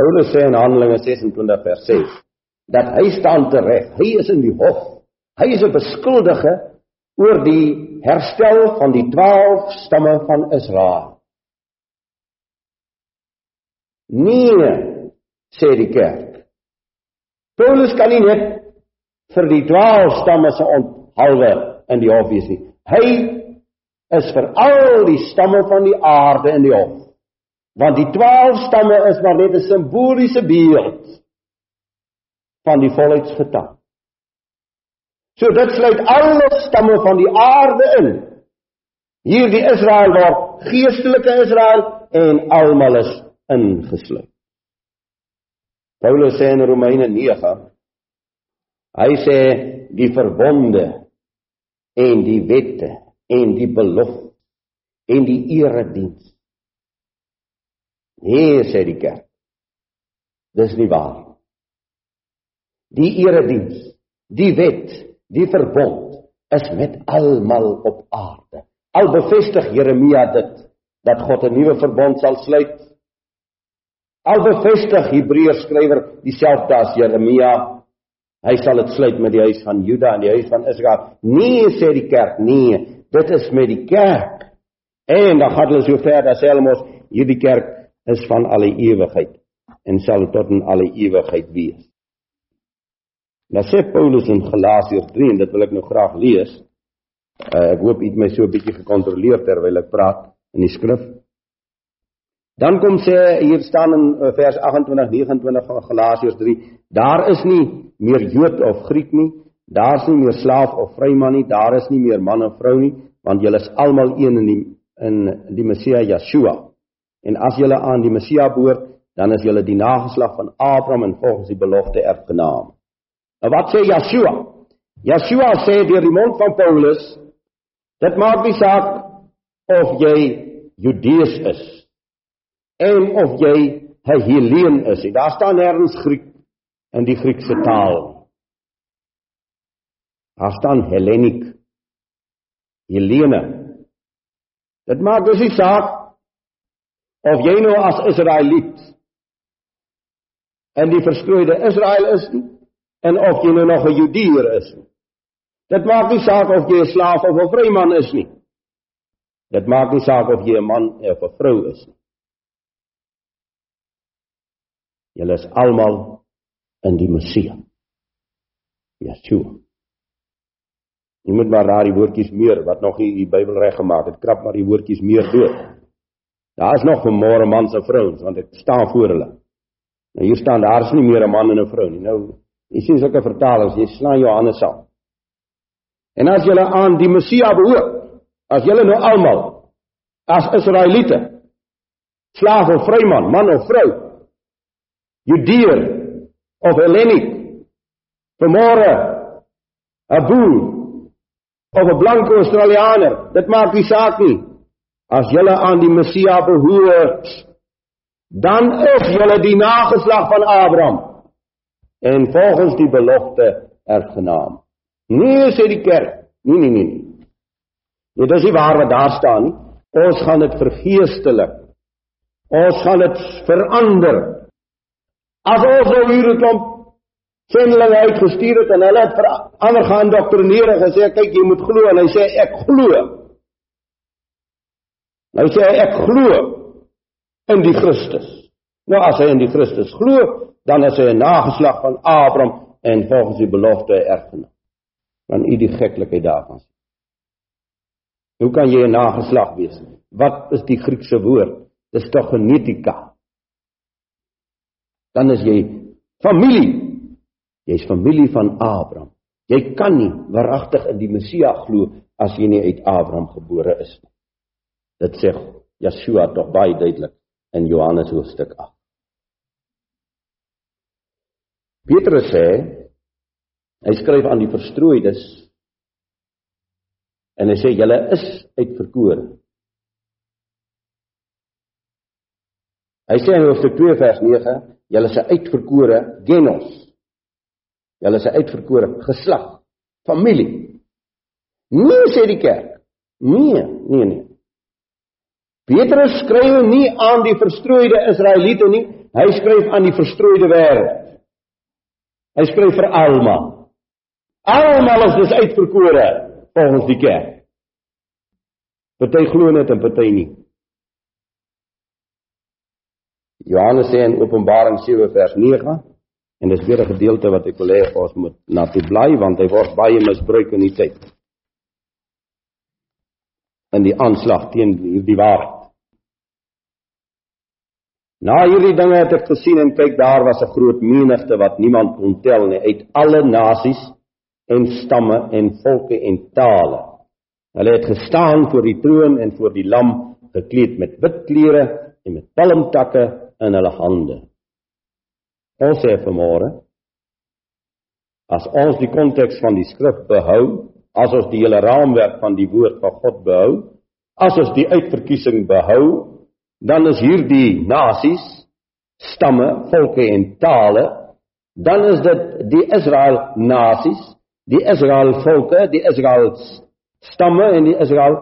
Paulus sê in Handelinge 26 vers 6 dat hy staan tereg. Hy is in die hof. Hy is 'n beskuldige oor die herstel van die 12 stamme van Israel. Nee, sê die kerk. Paulus kan nie net vir die 12 stamme se onthaalwe in die hof wees nie. Hy is vir al die stamme van die aarde in die hof. Want die 12 stamme is maar net 'n simboliese beeld van die volheidsgetal. So dit sluit alle stamme van die aarde in. Hier die Israel word geestelike Israel en almal is ingesluit. Paulus sê in Romeine 9 hy sê die verbonde en die wette en die belofte en die erediens. Nee sê die kerk. Dis nie waar. Die erediens, die wet, die verbond is met almal op aarde. Al bevestig Jeremia dit dat God 'n nuwe verbond sal sluit. Al bevestig Hebreërs skrywer dieselfde as Jeremia, hy sal dit sluit met die huis van Juda en die huis van Israel. Nee sê die kerk, nee, dit is met die kerk. En dan gaan hulle so ver dat hulle mos hierdie kerk is van alle ewigheid en sal tot in alle ewigheid wees. Nou sê Paulus in Galasiërs 3 en dit wil ek nou graag lees. Uh, ek hoop u het my so 'n bietjie gekontroleer terwyl ek praat in die skrif. Dan kom sê hier staan in uh, vers 28 29 van Galasiërs 3, daar is nie meer Jood of Griek nie, daar is nie meer slaaf of vryman nie, daar is nie meer man of vrou nie, want julle is almal een in die in die Messia Yeshua. En as julle aan die Messia behoort, dan is julle die nageslag van Abraham en volgens die belofte erfgenaam. Nou wat sê Yeshua? Yeshua sê deur die mond van Paulus, dit maak nie saak of jy Judees is en of jy 'n Helleen is. Daar staan nêrens Griek in die Griekse taal. Daar staan Hellenic. Helene. Dit maak dus nie saak of jy nou as Israeliet in die verstrooide Israel is nie en of jy nou nog 'n Judeër is nie. Dit maak nie saak of jy 'n slaaf of 'n vryman is nie. Dit maak nie saak of jy 'n man of 'n vrou is nie. Julle is almal in die Messia. Yeshua. Jy moet maar daai woordjies meer wat nog nie die Bybel reg gemaak het, krap maar die woordjies meer dood. Daar is nog 'n môre mans en vrouens want ek staan voor hulle. Nou hier staan daar is nie meer 'n man en 'n vrou nie. Nou Jy sien sulke vertalings, jy slaan jou hande saam. En as jy aan die Messia behoort, as jy nou almal as Israeliete, slaaf of vryman, man of vrou, Judeer of Hellenic, vermoere, 'n boer of 'n blanke Australianer, dit maak nie saak nie. As jy aan die Messia behoort, dan is jy die nageslag van Abraham en volgens die belofte erfgenaam. Nee sê die kerk. Nee nee nee. Nee, dit is nie waar wat daar staan nie. Ons gaan dit vergeestelik. Ons gaan dit verander. As ons nou hier 'n klomp sendlinge uitgestuur het en hulle het verander gaan doktrineer en gesê kyk jy moet glo en hy sê ek glo. Nou sê hy ek glo in die Christus. Nou as hy in die Christus glo, dan is hy 'n nageslag van Abraham en volgens die belofte erfgenaam. Want u die geklikheid daarvan sien. Hoe kan jy 'n nageslag wees? Wat is die Griekse woord? Dis tog genetika. Dan is jy familie. Jy's familie van Abraham. Jy kan nie waaragtig in die Messia glo as jy nie uit Abraham gebore is nie. Dit sê Yeshua tog baie duidelik in Johannes hoofstuk 8. Petrus sê hy skryf aan die verstrooides en hy sê julle is uitverkore. Hy sê in Hoofstuk 2 vers 9, julle is uitverkore genos. Julle is uitverkore geslag, familie. Nie sê die kerk. Nee, nee, nee. Petrus skryf nie aan die verstrooide Israeliete nie, Hy skryf aan die verstrooide wêreld. Hy skryf vir almal. Almal is dus uitverkore volgens die kerk. Party glo net en party nie. Johannes sê in Openbaring 7 vers 9 en dis weer 'n gedeelte wat ek wil hê ons moet na toe bly want hy word baie misbruik in die tyd. In die aanslag teen hierdie waarheid. Na hierdie dinge het ek gesien en kyk daar was 'n groot menigte wat niemand kon tel nie uit alle nasies en stamme en volke en tale. Hulle het gestaan voor die troon en voor die lam gekleed met wit klere en met palmtakke in hulle hande. Ons sê vanmôre as ons die konteks van die skrif behou, as ons die hele raamwerk van die woord van God behou, as ons die uitverkiesing behou, dan is hierdie nasies, stamme, volke en tale, dan is dit die Israel nasies, die Israel volke, die Israel stamme en die Israel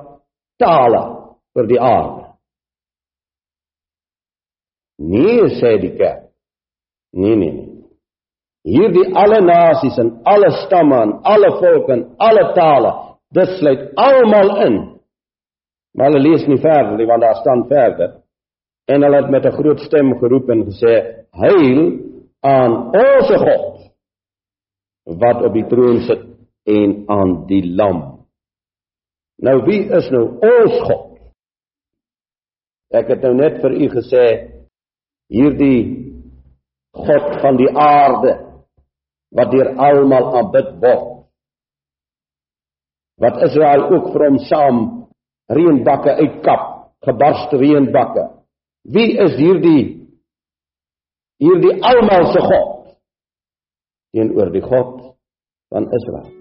tale vir die aarde. Nee, sê die kerk. Nee, nee, nee. Hierdie alle nasies en alle stamme en alle volke en alle tale, dit sluit almal in. Maar hulle lees nie verder nie want daar staan verder en hulle het met 'n groot stem geroep en gesê: "Heil aan ons God wat op die troon sit en aan die Lam." Nou wie is nou ons God? Ek het nou net vir u gesê hierdie God van die aarde wat deur almal aanbid word. Wat Israel ook vir hom saam reënbakke uitkap, gebarste reënbakke Wie is hierdie hierdie almal se God teenoor die God van Israel?